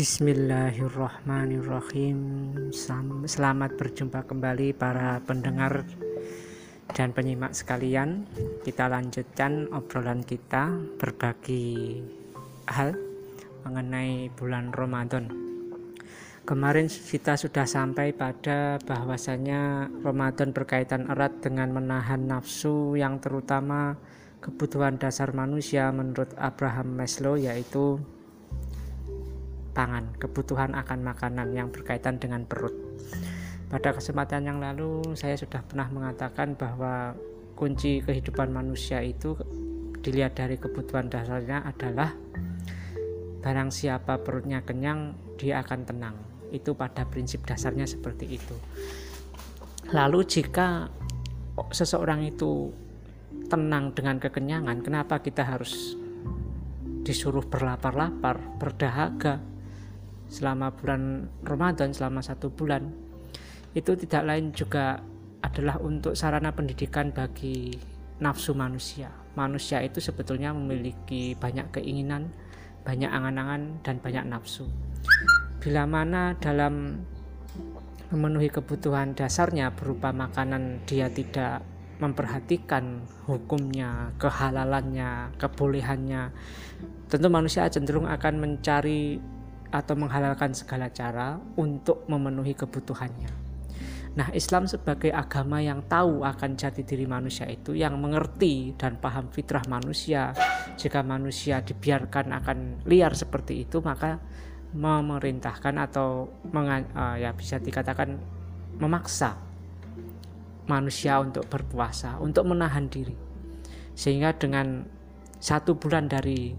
Bismillahirrahmanirrahim. Selamat berjumpa kembali para pendengar dan penyimak sekalian. Kita lanjutkan obrolan kita Berbagi hal mengenai bulan Ramadan. Kemarin kita sudah sampai pada bahwasanya Ramadan berkaitan erat dengan menahan nafsu yang terutama kebutuhan dasar manusia menurut Abraham Maslow yaitu pangan, kebutuhan akan makanan yang berkaitan dengan perut. Pada kesempatan yang lalu saya sudah pernah mengatakan bahwa kunci kehidupan manusia itu dilihat dari kebutuhan dasarnya adalah barang siapa perutnya kenyang dia akan tenang. Itu pada prinsip dasarnya seperti itu. Lalu jika seseorang itu tenang dengan kekenyangan, kenapa kita harus disuruh berlapar-lapar, berdahaga, selama bulan Ramadan selama satu bulan itu tidak lain juga adalah untuk sarana pendidikan bagi nafsu manusia. Manusia itu sebetulnya memiliki banyak keinginan, banyak angan-angan dan banyak nafsu. Bila mana dalam memenuhi kebutuhan dasarnya berupa makanan dia tidak memperhatikan hukumnya, kehalalannya, kebolehannya, tentu manusia cenderung akan mencari atau menghalalkan segala cara untuk memenuhi kebutuhannya. Nah, Islam sebagai agama yang tahu akan jati diri manusia itu, yang mengerti dan paham fitrah manusia, jika manusia dibiarkan akan liar seperti itu, maka memerintahkan atau uh, ya bisa dikatakan memaksa manusia untuk berpuasa, untuk menahan diri. Sehingga dengan satu bulan dari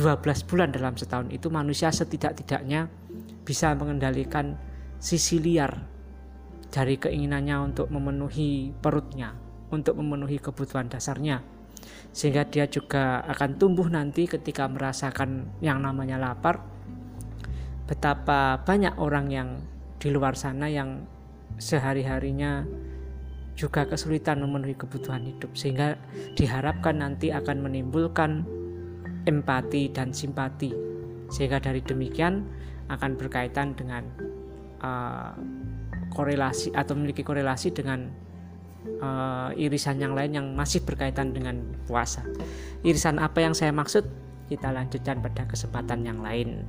12 bulan dalam setahun itu manusia setidak-tidaknya bisa mengendalikan sisi liar dari keinginannya untuk memenuhi perutnya, untuk memenuhi kebutuhan dasarnya. Sehingga dia juga akan tumbuh nanti ketika merasakan yang namanya lapar. Betapa banyak orang yang di luar sana yang sehari-harinya juga kesulitan memenuhi kebutuhan hidup sehingga diharapkan nanti akan menimbulkan empati dan simpati sehingga dari demikian akan berkaitan dengan uh, korelasi atau memiliki korelasi dengan uh, irisan yang lain yang masih berkaitan dengan puasa. Irisan apa yang saya maksud kita lanjutkan pada kesempatan yang lain.